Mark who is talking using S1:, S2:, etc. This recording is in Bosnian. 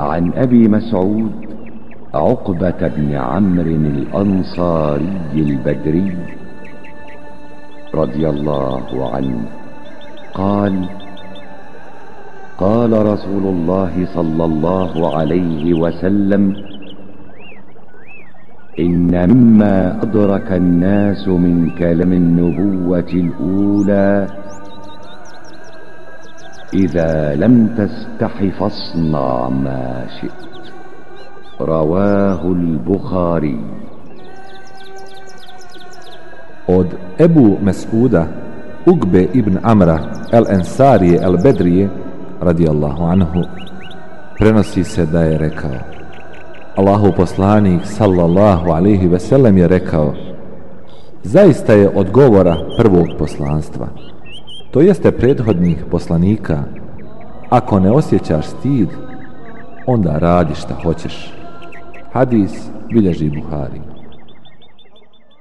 S1: عن أبي مسعود عقبة بن عمرو الأنصاري البدري رضي الله عنه. قال قال رسول الله صلى الله عليه وسلم إن مما أدرك الناس من كلام النبوة الأولى إذا لم تستح فاصنع ما شئت رواه البخاري
S2: od Ebu Mes'uda Ugbe ibn Amra el Ensarije el Bedrije radijallahu anhu prenosi se da je rekao Allahu poslanik sallallahu alihi veselem je rekao zaista je od govora prvog poslanstva to jeste prethodnih poslanika. Ako ne osjećaš stid onda radi šta hoćeš. Hadis bilježi Buhari.